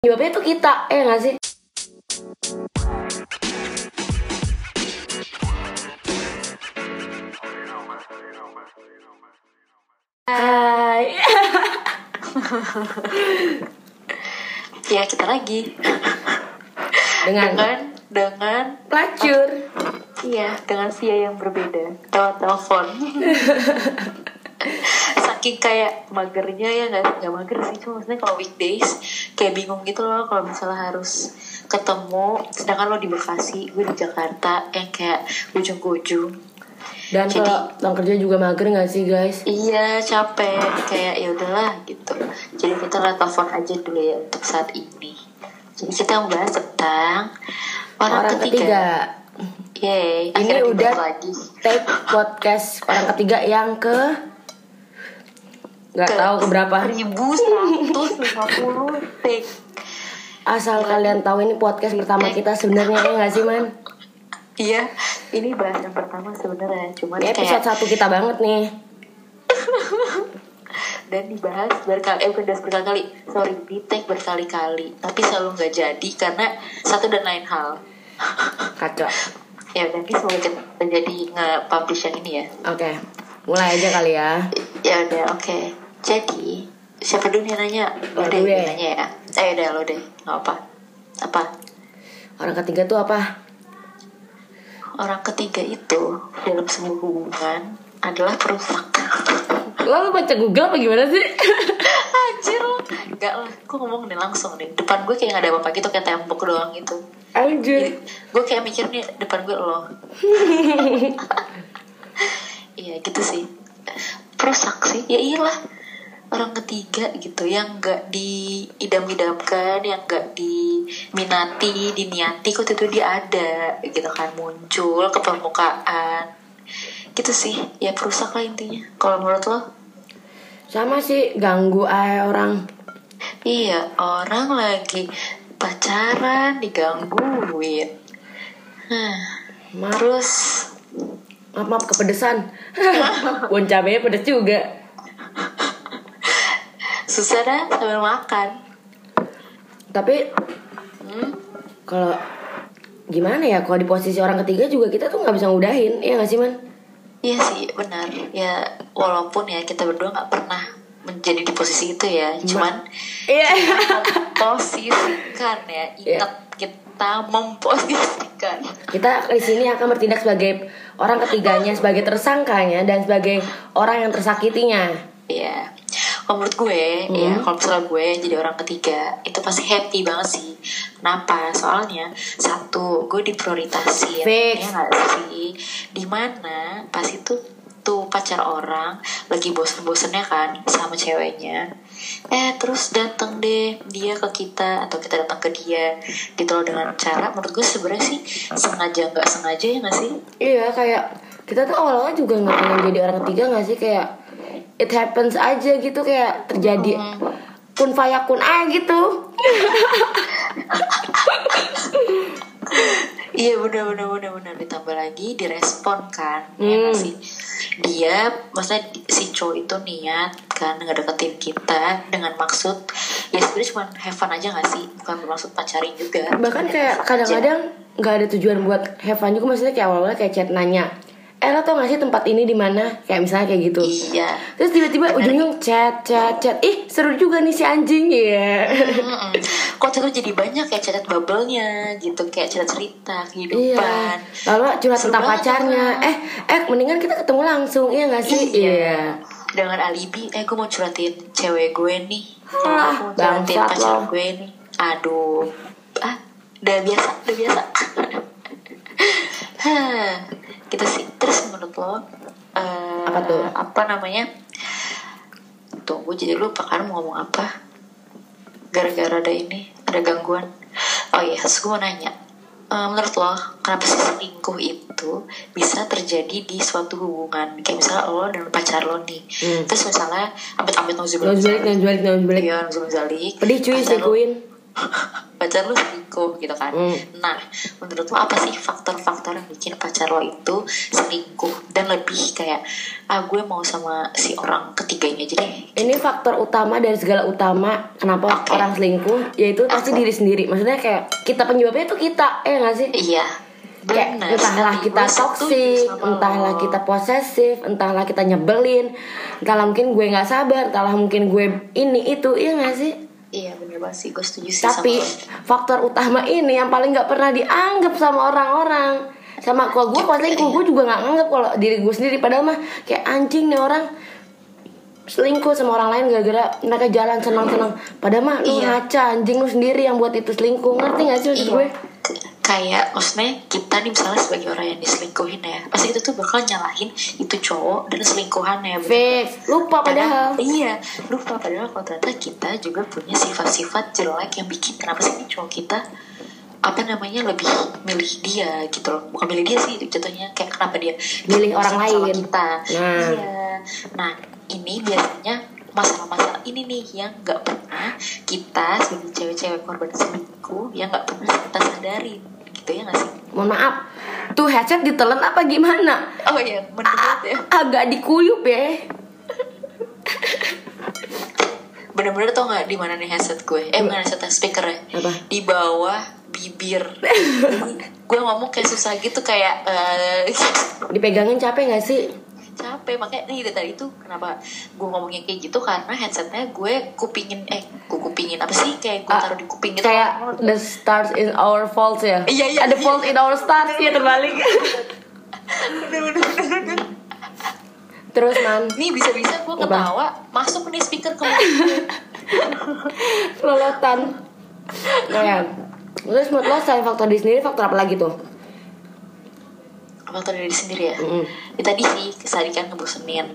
Jawabnya tuh kita, eh gak sih? Hai. Ya kita lagi Dengan dengan dengan pelacur. iya dengan via yang berbeda lewat telepon. Saking kayak magernya ya nggak nggak mager sih cuma maksudnya kalau weekdays kayak bingung gitu loh kalau misalnya harus ketemu sedangkan lo di Bekasi gue di Jakarta yang kayak ujung ke ujung Dan Jadi- kalau kerja juga mager gak sih guys? Iya capek kayak ya udahlah gitu. Jadi kita lewat telepon aja dulu ya untuk saat ini. Jadi kita membahas tentang orang, Orang ketiga. ketiga. Yeay, Ini udah lagi. take podcast orang ketiga yang ke nggak tahu berapa. 1150 take. Asal kalian tahu ini podcast pertama kita sebenarnya ya nggak sih man? Iya, ini bahas yang pertama sebenarnya cuman Ini episode kayak satu kita banget nih. dan dibahas berkali eh bukan berkali-kali sorry di take berkali-kali tapi selalu nggak jadi karena satu dan lain hal Kacau. ya ini semoga kita jadi nge-publish yang ini ya Oke, mulai aja kali ya. Ya udah oke. Jadi siapa dulu nih nanya? Lo deh yang ya. nanya ya. Eh udah lo deh. Gak apa. Apa? Orang ketiga tuh apa? Orang ketiga itu dalam sebuah hubungan adalah perusak. Lo lu baca Google apa gimana sih? Anjir lo. Enggak lah. Gue ngomong nih langsung nih. Depan gue kayak gak ada apa-apa gitu kayak tembok doang gitu. Anjir. Gue kayak mikir nih depan gue lo. Iya gitu sih. Perusak sih. Ya iyalah. Orang ketiga gitu yang gak diidam-idamkan, yang gak diminati, diniati kok itu dia ada gitu kan muncul ke permukaan. Gitu sih. Ya perusak lah intinya. Kalau menurut lo? Sama sih ganggu aja orang. Iya, orang lagi pacaran digangguin. Maaf, terus maaf, maaf kepedesan. Bon cabenya pedes juga. susah dah sambil makan. Tapi Hmm? kalau gimana ya kalau di posisi orang ketiga juga kita tuh nggak bisa ngudahin ya nggak sih man Iya sih, benar. Ya, walaupun ya kita berdua nggak pernah menjadi di posisi itu ya. Cuman iya posisikan ya, ingat kita memposisikan. kita di sini akan bertindak sebagai orang ketiganya sebagai tersangkanya dan sebagai orang yang tersakitinya Iya. Kalau menurut gue, ya kalau misalnya gue jadi orang ketiga, itu pasti happy banget sih. Kenapa? Soalnya satu, gue diprioritasin. Fix. Ya nggak sih? Di mana pas itu tuh pacar orang lagi bosen-bosennya kan sama ceweknya. Eh terus datang deh dia ke kita atau kita datang ke dia. Gitu loh dengan cara menurut gue sebenarnya sih sengaja nggak sengaja ya nggak sih? Iya kayak kita tuh awal-awal juga nggak pengen jadi orang ketiga nggak sih? Kayak it happens aja gitu kayak terjadi kun fayakun aja gitu. Iya bener bener bener bener ditambah lagi direspon kan ya Hmm. sih dia maksudnya si cowok itu niat kan ngedeketin kita dengan maksud ya sebenarnya cuma have fun aja gak sih? Bukan bermaksud pacarin juga. Bahkan kayak kadang-kadang nggak ada tujuan buat have fun juga maksudnya kayak awal-awal kayak chat nanya eh lo tau gak sih tempat ini di mana kayak misalnya kayak gitu iya terus tiba-tiba ujungnya chat chat chat ih seru juga nih si anjing ya Mm-mm. kok tuh jadi banyak kayak catat bubble-nya gitu kayak cerita cerita Iya. kehidupan Lalu curhat tentang pacarnya. kan? Eh, eh mendingan kita ketemu langsung, iya gak sih? Iya. dengan alibi eh gue mau curhatin cewek gue nih Ah, curhatin pacar lo. gue nih aduh ah udah biasa udah biasa Hah, gitu sih terus menurut lo eh, Apa tuh? apa namanya tunggu jadi lupa kan mau ngomong apa gara-gara ada ini ada gangguan oh iya terus gue mau nanya Eh, menurut lo kenapa sih selingkuh itu bisa terjadi di suatu hubungan kayak misalnya lo dan pacar lo nih Hmm. terus misalnya amit-amit Nggak nauzubillah balik, nggak balik, nggak balik. Iya. Pedih cuy, sekuin. pacar lu selingkuh gitu kan Hmm. nah menurut lo apa sih faktor-faktor yang bikin pacar lo itu selingkuh dan lebih kayak ah gue mau sama si orang ketiganya aja deh Ini faktor utama dari segala utama kenapa Oke. orang selingkuh yaitu pasti diri sendiri. Maksudnya kayak kita penyebabnya itu kita, eh nggak sih? iya Kayak benar entahlah kita toksik, entahlah lo. kita posesif, entahlah kita nyebelin, entahlah mungkin gue nggak sabar, entahlah mungkin gue ini itu, iya nggak sih? Iya bener banget sih gue setuju sih Tapi sama faktor utama ini yang paling nggak pernah dianggap sama orang-orang. Sama kalau gue pas selingkuh gue juga nggak nganggap kalau diri gue sendiri padahal mah kayak anjing nih orang selingkuh sama orang lain gara-gara mereka jalan senang-senang. Padahal mah lu Iya. ngaca anjing lu sendiri yang buat itu selingkuh. Ngerti gak sih maksud Iya. gue? Kayak maksudnya kita nih misalnya sebagai orang yang diselingkuhin ya pasti kita tuh bakal nyalahin itu cowok dan selingkuhannya. Fix. Lupa padahal. iya lupa padahal kalau ternyata kita juga punya sifat-sifat jelek yang bikin kenapa sih nih cowok kita apa namanya lebih milih dia gitu loh bukan milih dia sih jatuhnya kayak kenapa dia Milih orang lain. kita Nah. iya nah ini biasanya masalah-masalah ini nih yang nggak pernah kita sebagai cewek-cewek korban selingkuh yang nggak pernah kita sadarin gitu ya nggak sih Mohon maaf. Tuh headset ditelan apa gimana? oh iya menurut ya Agak dikuyup ya. bener-bener tau nggak di mana nih headset gue eh bukan headset speaker ya Apa? di bawah bibir gue ngomong kayak susah gitu kayak eh, Dipegangin capek gak sih? Capek makanya nih dari tadi tuh kenapa gue ngomongnya kayak gitu karena headsetnya gue kupingin eh gue kupingin apa sih kayak gue Ah, taruh di kuping gitu Kayak the stars in our faults ya. Iya, iya, Ada fault in our stars ya terbalik. Terus man, nih bisa-bisa gue Apa? ketawa masuk nih speaker ke lolotan. Nah, ya. Terus menurut lo selain faktor diri sendiri, faktor apa lagi tuh? Faktor diri sendiri ya Mm-mm. Ya, tadi sih tadi kan ngebosenin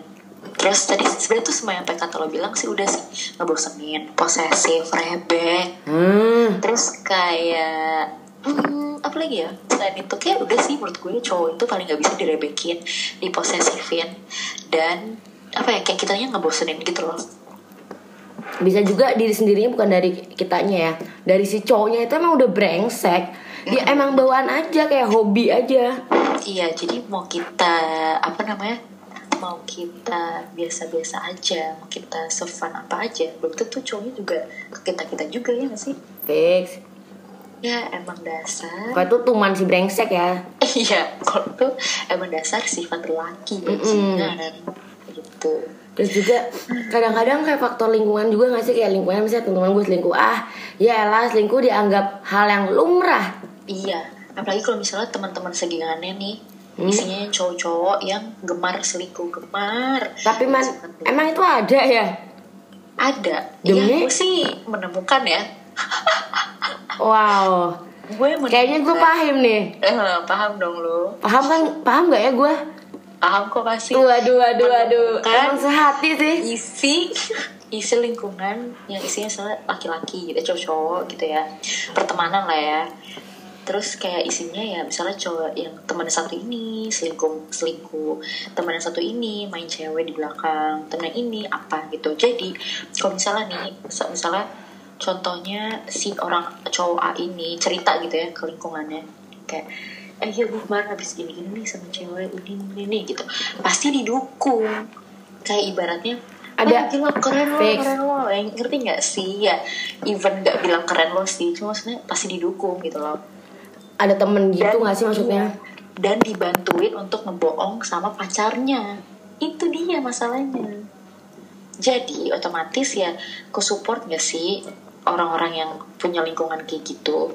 terus tadi sebenarnya tuh semua yang kata lo bilang sih udah sih ngebosenin posesif rebek Hmm. terus kayak hmm, apa lagi ya selain itu kayak udah sih menurut gue cowok itu paling nggak bisa direbekin diposesifin dan apa ya kayak kitanya ngebosenin gitu loh Bisa juga diri sendirinya bukan dari kitanya ya. Dari si cowoknya itu emang udah brengsek. Dia emang bawaan aja kayak hobi aja. iya jadi mau kita apa namanya mau kita biasa-biasa aja mau kita sefun apa aja belum tentu cowoknya juga ke kita kita juga ya nggak sih? Fix. ya emang dasar. Kalau itu tuman si brengsek ya. iya kalau tuh emang dasar sifat laki ya kan gitu. Terus juga kadang-kadang kayak faktor lingkungan juga gak sih? Kayak lingkungan misalnya teman-teman gue selingkuh ah ya lah selingkuh dianggap hal yang lumrah iya apalagi kalau misalnya teman-teman segingannya nih Hmm. isinya cowok-cowok yang gemar selingkuh gemar. Tapi man emang itu ada ya? Ada. Demi? Iya, gue sih menemukan ya. Wow. Gue menemukan kayaknya gue paham nih. Eh, paham dong lo paham kan? Paham gak ya gue paham kok pasti. Waduh waduh waduh emang sehati sih. isi isi lingkungan yang isinya laki-laki gitu cowok-cowok gitu ya. Pertemanan lah ya terus kayak isinya ya misalnya cowok yang teman satu ini selingkuh selingkuh teman yang satu ini main cewek di belakang teman yang ini apa gitu. Jadi kalau misalnya nih misal- misalnya contohnya si orang cowok A ini cerita gitu ya ke lingkungannya. Kayak eh ya gue kemarin habis gini gini nih sama cewek ini ini ini gitu. Pasti didukung. Kayak ibaratnya Ada "Ah, gila keren lo fix. keren lo. Eh, ngerti nggak sih? Ya even nggak bilang keren lo sih cuma maksudnya pasti didukung gitu loh ada temen gitu Dan- gak sih maksudnya? dan dibantuin untuk ngebohong sama pacarnya. Itu dia masalahnya. Jadi otomatis ya ke support gak sih orang-orang yang punya lingkungan kayak gitu?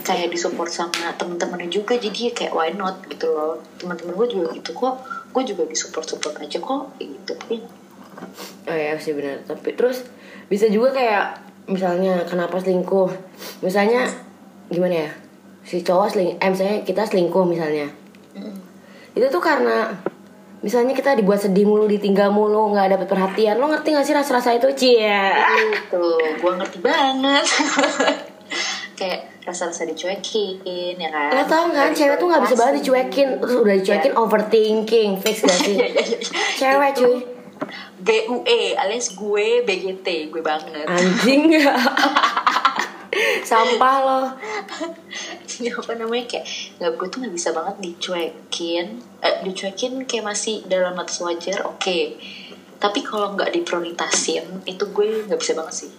Kayak disupport sama temen-temennya juga jadi ya kayak why not gitu loh. Teman-teman gue juga gitu kok. Gue juga disupport support aja kok kayak gitu. Tapi oh ya sih benar. Tapi terus bisa juga kayak misalnya kenapa selingkuh? Misalnya gimana ya si cowok seling eh misalnya kita selingkuh misalnya. Itu tuh karena misalnya kita dibuat sedih mulu ditinggal mulu nggak dapet perhatian. Lo ngerti gak sih rasa-rasa itu? Cie. Gitu. Gue ngerti banget. Kayak rasa-rasa dicuekin ya kan? Lo tau kan cewek tuh nggak bisa banget dicuekin. terus udah dicuekin overthinking. Fix gak sih? Iya, iya, iya. cewek Itu cuy. GUE alias gue BGT gue banget. Anjing. Sampah lo ya apa namanya kayak nggak gue tuh nggak bisa banget dicuekin eh, dicuekin kayak masih dalam batas wajar oke. Tapi kalau nggak diprioritasin itu gue nggak bisa banget sih.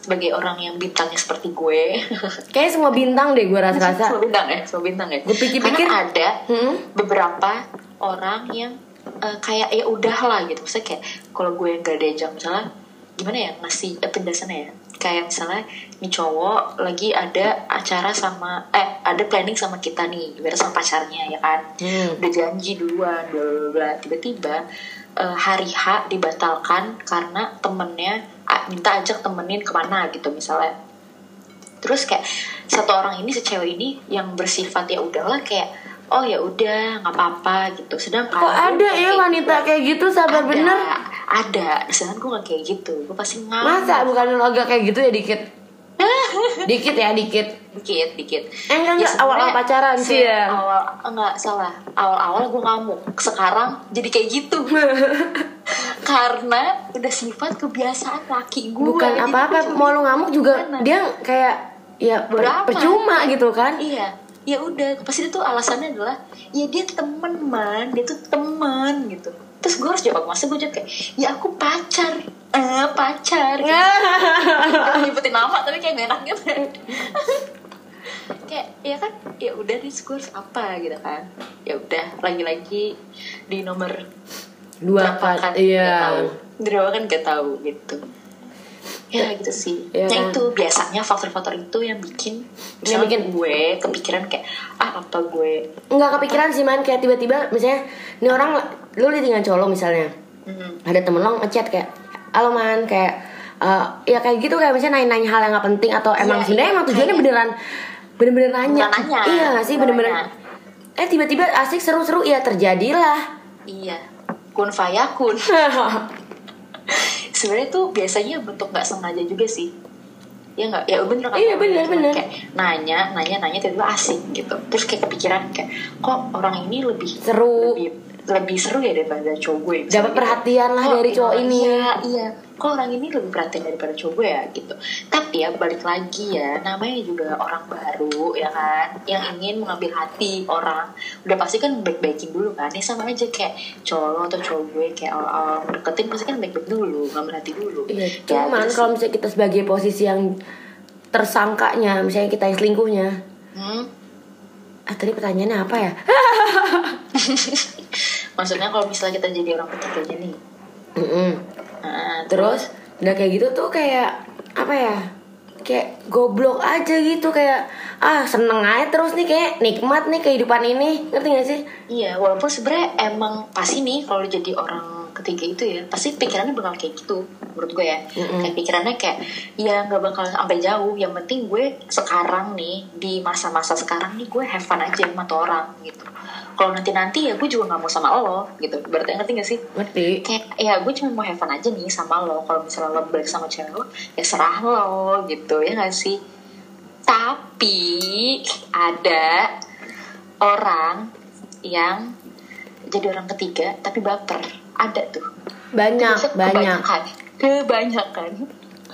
Sebagai orang yang bintangnya seperti gue. Kayak semua bintang deh gue rasa-rasa. semua bintang ya semua bintang ya. Gue pikir-pikir- Karena ada Hmm? beberapa orang yang eh, kayak ya udah lah gitu. Misalnya kayak kalau gue yang gak diajak misalnya gimana ya ngasih eh, penjelasannya ya kayak misalnya nih cowok lagi ada acara sama eh ada planning sama kita nih ibarat sama pacarnya ya kan? Hmm. udah janji duluan bla bla bla tiba-tiba eh, hari H dibatalkan karena temennya minta ajak temenin ke mana gitu misalnya. Terus kayak satu orang ini si cewek ini yang bersifat ya udahlah kayak oh ya udah nggak apa-apa gitu. Sedangkan kok ada ya wanita gitu. kayak gitu sabar ada, bener ada sedangkan gue gak kayak gitu. Gue pasti ngamuk masa? Bukan lo agak kayak gitu ya dikit? Dikit ya dikit? Dikit dikit. Eh, enggak, enggak. sebenarnya Awal-awal pacaran sih ya. awal enggak salah. Awal-awal gue ngamuk. Sekarang jadi kayak gitu. Karena udah sifat kebiasaan laki gue bukan apa-apa. gue mau lo ngamuk juga Gimana? dia kayak ya Berapa? percuma gitu kan? Iya. Ya udah pasti itu alasannya adalah ya dia temen man. Dia tuh temen gitu terus gue harus jawab masa gue jawab kayak ya aku pacar. Eh pacar. Gitu. Nyebutin nama tapi kayak gak enak gitu. Kayak ya kan ya udah harus apa? Gitu kan. Ya udah lagi-lagi di nomor dua kan? gak iya. Berapa kan? Gak tahu gitu ya gitu sih. Iya ya kan? itu biasanya faktor-faktor itu yang bikin Yang bikin- gue kepikiran kayak ah apa gue? Nggak kepikiran sih man. Kayak tiba-tiba misalnya ini orang lu ditinggal cowok lo misalnya. Hmm, ada temen lo ngechat kayak halo man kayak eh, ya kayak gitu kayak misalnya nanya-nanya hal yang nggak penting atau emang Iya, sebenarnya iya, emang tujuannya kayak- beneran bener-bener nanya. Nanya, iya gak sih bener-bener. eh tiba-tiba asik seru-seru ya terjadilah. Iya. Kun fayakun sebenarnya tuh biasanya bentuk nggak sengaja juga sih ya nggak ya bener kan Iya, bener, bener. kayak nanya nanya nanya tiba-tiba asik gitu terus kayak kepikiran kayak kok orang ini lebih Seru. lebih, lebih seru ya daripada cowok gue Dapat gitu. perhatian lah Kok dari cowok iya, ini. iya iya kok orang ini lebih perhatian daripada cowok gue ya gitu tapi ya balik lagi ya namanya juga orang baru ya kan yang ingin mengambil hati orang udah pasti kan baik-baikin dulu kan ya sama aja kayak cowok atau cowok gue kayak awal-awal deketin pasti kan baik-baik dulu ngambil hati dulu Iya, Ya, cuman kalau misalnya kita sebagai posisi yang tersangkanya, misalnya kita yang selingkuhnya, Hmm? ah tadi pertanyaannya apa ya? Maksudnya kalau misalnya kita jadi orang ketiganya nih Mm-mm. nah, Terus udah kayak gitu tuh kayak apa ya? Kayak goblok aja gitu kayak ah seneng aja terus nih kayak nikmat nih kehidupan ini ngerti gak sih? Iya, walaupun sebenarnya emang pasti nih kalau jadi orang ketiga itu ya pasti pikirannya bakal kayak gitu menurut gue ya. Mm-mm. kayak pikirannya kayak ya nggak bakal sampai jauh. Yang penting gue sekarang nih di masa-masa sekarang nih gue have fun aja sama tuh orang gitu. Kalau nanti nanti ya gue juga nggak mau sama lo gitu. Berarti ngerti gak sih? Ngerti? kayak ya gue cuma mau have fun aja nih sama lo. Kalau misalnya lo balik sama cewek lo ya serah lo gitu. Ya gak sih? Tapi ada orang yang jadi orang ketiga tapi baper ada tuh Banyak, banyak. kebanyakan kebanyakan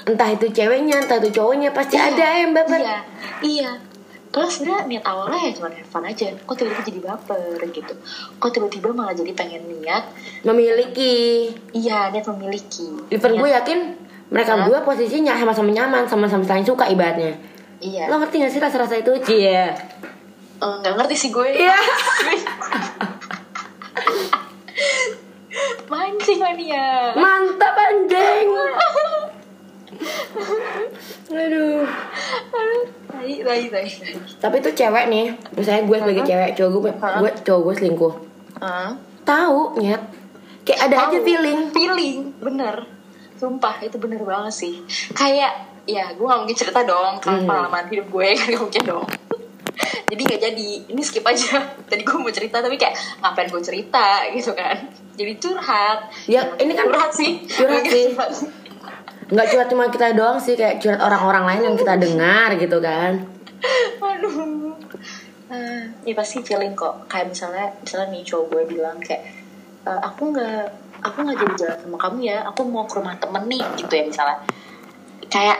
Entah itu ceweknya, entah itu cowoknya pasti Iya, ada yang baper. iya iya terus sebenarnya niat awalnya ya cuma have fun aja kok tiba-tiba jadi baper gitu kok tiba-tiba malah jadi pengen niat Memiliki. iya niat memiliki Even Niat- gue yakin mereka Hah? berdua posisinya sama-sama nyaman, sama-sama saling suka ibaratnya. iya Lo ngerti gak sih rasa-rasa itu? Cie. Eh, nggak ngerti sih gue Iya. mancing mania Mantap anjing. Aduh. tai tai tai Tapi tuh cewek nih, misalnya gue sebagai Hah? cewek, cowok gue, Hah? gue cowok gue selingkuh. Hah? Tahu, nyet. Kayak ada aja Tahu. feeling. feeling bener sumpah itu bener banget sih kayak ya gue gak mungkin cerita dong kan Hmm. pengalaman hidup gue kan gak mungkin dong jadi nggak jadi. Ini skip aja. Tadi gue mau cerita tapi kayak ngapain gue cerita gitu kan. Jadi curhat. Ya, ini kan curhat sih. curhat sih. Nggak curhat cuma kita doang sih, kayak curhat orang-orang lain yang kita dengar gitu kan. aduh. Eh, ya pasti feeling kok. Kayak misalnya misalnya nih cowok gue bilang kayak "Eh, aku nggak aku nggak jadi jalan sama kamu ya. Aku mau ke rumah temen nih gitu ya misalnya. Kayak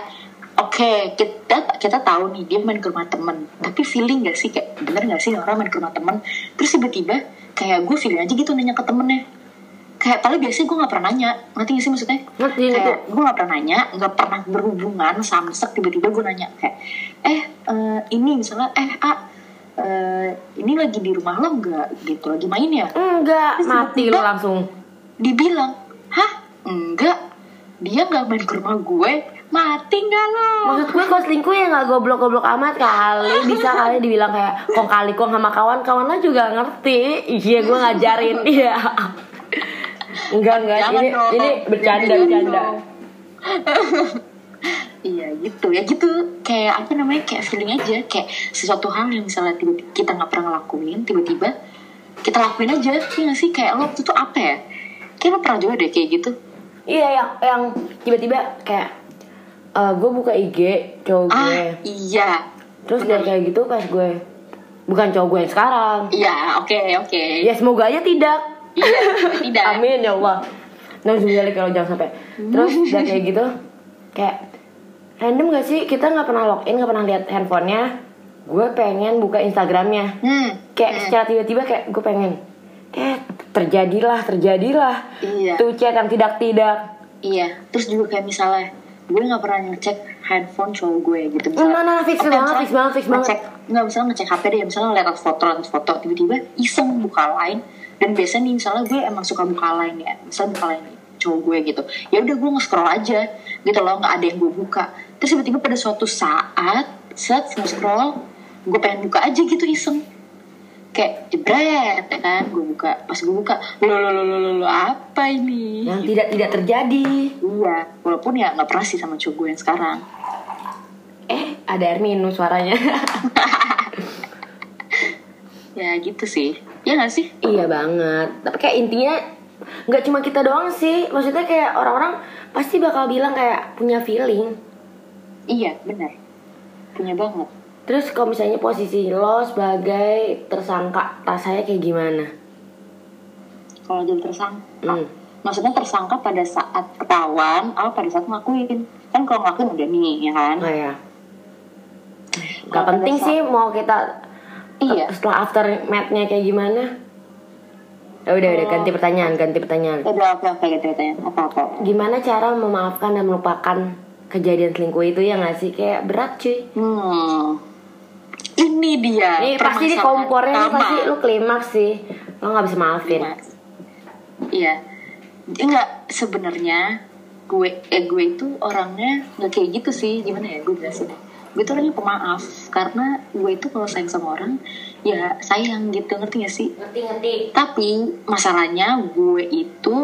Oke, kita kita tahu nih dia main ke rumah temen. Tapi feeling gak sih kayak bener gak sih orang main ke rumah temen? Terus tiba-tiba kayak gue feeling aja gitu nanya ke temennya. Kayak paling biasanya gue gak pernah nanya. Ngerti gak sih maksudnya? Ngerti. Kayak gue gak pernah nanya, gak pernah berhubungan samsek tiba-tiba gue nanya kayak, eh eh, ini misalnya, eh A, eh, ini lagi di rumah lo nggak gitu lagi main ya? Enggak, Terus mati lu langsung. Dibilang, hah enggak, dia nggak main ke rumah gue, mati nggak lo? Maksud gue kalau selingkuh ya nggak goblok-goblok amat kali. Bisa kali dibilang kayak Kong kali kong sama kawan-kawan lo juga ngerti. Iya gue ngajarin. Iya. Enggak enggak. Jangan ini dong. ini bercanda bercanda. Iya gitu. Ya gitu. Kayak apa namanya kayak feeling aja. Kayak sesuatu hal yang misalnya tiba kita nggak pernah ngelakuin tiba-tiba kita lakuin aja. Iya nggak sih? Kayak lo waktu itu apa ya? Kayak lo pernah juga deh kayak gitu. Iya yang yang tiba-tiba kayak eh gue buka IG cowok gue. ah iya. Terus dia kayak gitu pas gue. Bukan cowok gue yang sekarang. Iya oke oke. Ya semoga aja tidak. Iya tidak. Amin ya Allah. Nauzubillah kalau jangan sampai. Terus udah kayak gitu Kayak Random gak sih? Kita gak pernah login Gak pernah lihat handphonenya. Gue pengen buka Instagramnya. Hmm Kayak secara tiba-tiba kayak gue pengen Eh terjadilah Terjadilah. Iya. Tuh chat yang tidak-tidak. Iya, terus juga kayak misalnya gue nggak pernah ngecek handphone cowok gue gitu. Nah, nah, fix banget, misalnya fix banget, fix banget. ngecek, nggak misalnya ngecek HP deh misalnya lihat foto lihat foto tiba-tiba iseng buka line. Dan biasanya nih misalnya gue emang suka buka line ya misalnya buka line cowok gue gitu. Ya udah gue nge-scroll aja gitu loh nggak ada yang gue buka. Terus tiba-tiba pada suatu saat set nge-scroll gue pengen buka aja gitu iseng kayak jebret ya kan gue buka pas gue buka lo lo lo lo lo, lo apa ini Yang tidak-tidak terjadi Iya, walaupun ya nggak pernah sih sama cowok gue yang sekarang. Eh ada air minum suaranya Ya gitu sih. Ya nggak sih? Iya banget. Tapi kayak intinya nggak cuma kita doang sih. Maksudnya kayak orang-orang pasti bakal bilang kayak punya feeling. Iya, benar. Punya banget. Terus kalau misalnya posisi lo sebagai tersangka, rasanya kayak gimana? Kalau jadi tersangka. Hmm. Maksudnya tersangka pada saat ketahuan, atau pada saat ngelakuin. Kan kalau ngelakuin udah nih, ya kan? Oh ya. Gak penting pada sih mau kita Iya. setelah after match-nya kayak gimana. Ya udah udah ganti pertanyaan, ganti pertanyaan. Udah oke oke gitu tanya apa-apa. Gimana cara memaafkan dan melupakan kejadian selingkuh itu ya nggak sih kayak berat cuy. Hmm. Ini dia. Nih pasti di kompornya pertama. pasti lu klimaks sih. Lo nggak bisa maafin. Mas. Iya. Enggak sebenarnya gue eh gue itu orangnya nggak kayak gitu sih. Gimana ya gue jelasin. Gue itu orangnya pemaaf karena gue itu kalau sayang sama orang ya sayang gitu ngerti gak sih? Ngerti ngerti. Tapi masalahnya gue itu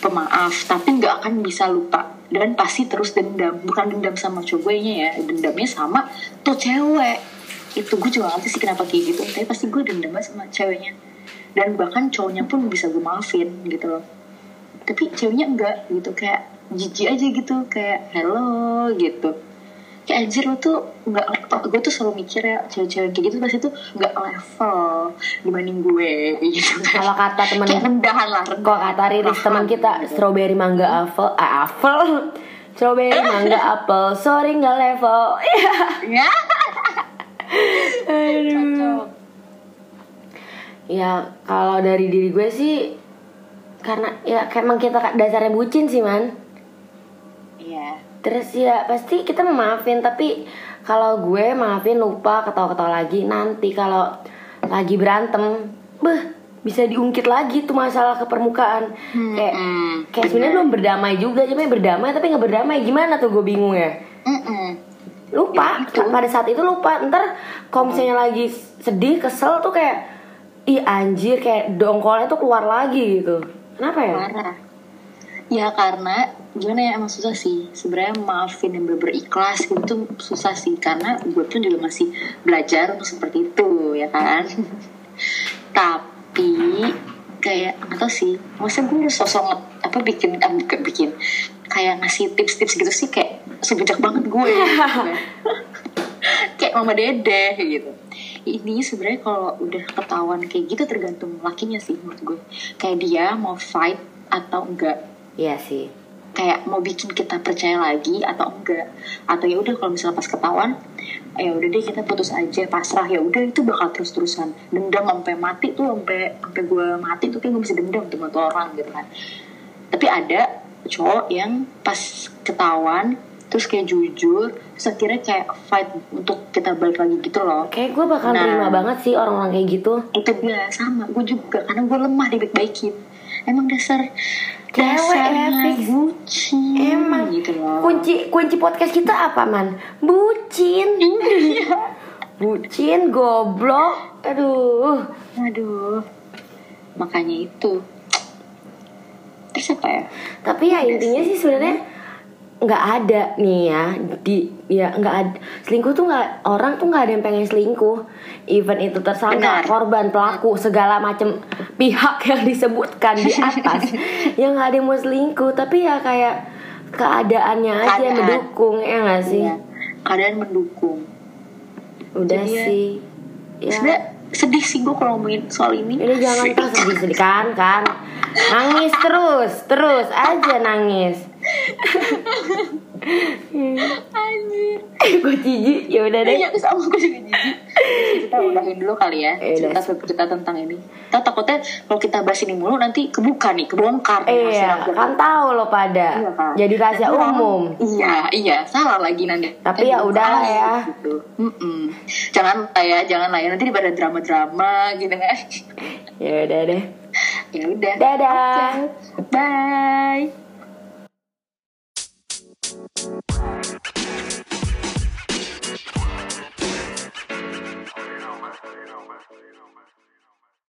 pemaaf tapi nggak akan bisa lupa dan pasti terus dendam bukan dendam sama cowok gue nya ya dendamnya sama tuh cewek itu gue juga ngerti sih kenapa kayak gitu. Tapi pasti gue dendam sama ceweknya. Dan bahkan cowoknya pun bisa gue maafin gitu loh. Tapi ceweknya enggak gitu. Kayak jijik aja gitu. Kayak hello gitu. Kayak anjir lo tuh nggak gue tuh selalu mikir ya cewek-cewek kayak gitu pasti tuh nggak level dibanding gue gitu kan. Kalau kata temen kayak rendahan lah rendahan. Kok kata Riris teman kita gitu. strawberry mangga apel, ah apel, strawberry mangga apel, sorry nggak level. ya Aduh. Ya kalau dari diri gue sih karena ya kayak emang kita dasarnya bucin sih man. iya Terus ya pasti kita memaafin tapi kalau gue maafin lupa ketawa-ketawa lagi nanti kalau lagi berantem, beh bisa diungkit lagi tuh masalah ke permukaan. kayak mm, kayak sebenarnya belum berdamai juga, cuma berdamai tapi nggak berdamai gimana tuh gue bingung ya. Mm-mm. Lupa Ya, itu. pada saat itu lupa. Ntar kalau misalnya lagi sedih, kesel tuh kayak ih anjir kayak dongkolnya tuh keluar lagi gitu. Kenapa ya? parah ya karena gimana ya emang susah sih sebenarnya maafin yang bener ikhlas gitu tuh susah sih karena gue pun juga masih belajar untuk seperti itu ya kan tapi kayak nggak tau sih maksudnya gue sosok apa bikin ah, bukan bikin kayak ngasih tips-tips gitu sih kayak sebejak banget gue gitu. Kan. kayak mama dede gitu. Ini sebenarnya kalau udah ketahuan kayak gitu tergantung lakinya sih menurut gue. Kayak dia mau fight atau enggak. Iya sih. kayak mau bikin kita percaya lagi atau enggak. Atau ya udah kalau misalnya pas ketahuan ya udah deh kita putus aja pasrah. Ya udah itu bakal terus terusan dendam sampai mati tuh sampai sampai gue mati tuh kayak gue bisa dendam tuh sama tuh orang gitu kan. Tapi ada cowok yang pas ketahuan terus kayak jujur terus akhirnya kayak fight untuk kita balik lagi gitu loh Kayak gue bakal Nah. terima banget sih orang-orang kayak gitu. itu dia sama gue juga karena gue lemah dibaik-baikin emang dasar dasarnya fix. bucin Emang gitu loh kunci kunci podcast kita apa man? Bucin. Iya. Bucin, goblok. Aduh. aduh makanya itu terus apa ya Tapi ya intinya sih sebenarnya nggak ada nih ya di ya nggak ada selingkuh tuh nggak orang tuh nggak ada yang pengen selingkuh. Even itu tersangka Benar. korban pelaku segala macam pihak yang disebutkan di atas. Yang nggak ada yang mau selingkuh tapi ya kayak keadaannya aja yang Keadaan. mendukung ya nggak sih? Iya. keadaan mendukung. Udah Jadi ya- sih. Ya. sebenarnya sedih sih gue kalau ngomongin soal ini. Ini jangan kan sedih-sedih. Kan kan. Nangis terus Terus aja nangis anjir Gue jijik ya udah deh Iya, sama gue juga jijik. kita udahin dulu kali ya Eh, udah. cerita kita tentang ini. Kita takutnya kalau kita bahas ini mulu nanti kebuka nih, kebongkar. nih Iya kan tahu lo pada Iya, kan? Jadi rahasia umum Iya, iya, salah lagi nanti. Tapi ya belum udah tahu, ya. Gitu. Jangan lah ya, jangan lah ya. Nanti pada drama-drama gitu kan. Ya udah deh ya udah. Dadah Bye. Pereirão, Pereirão,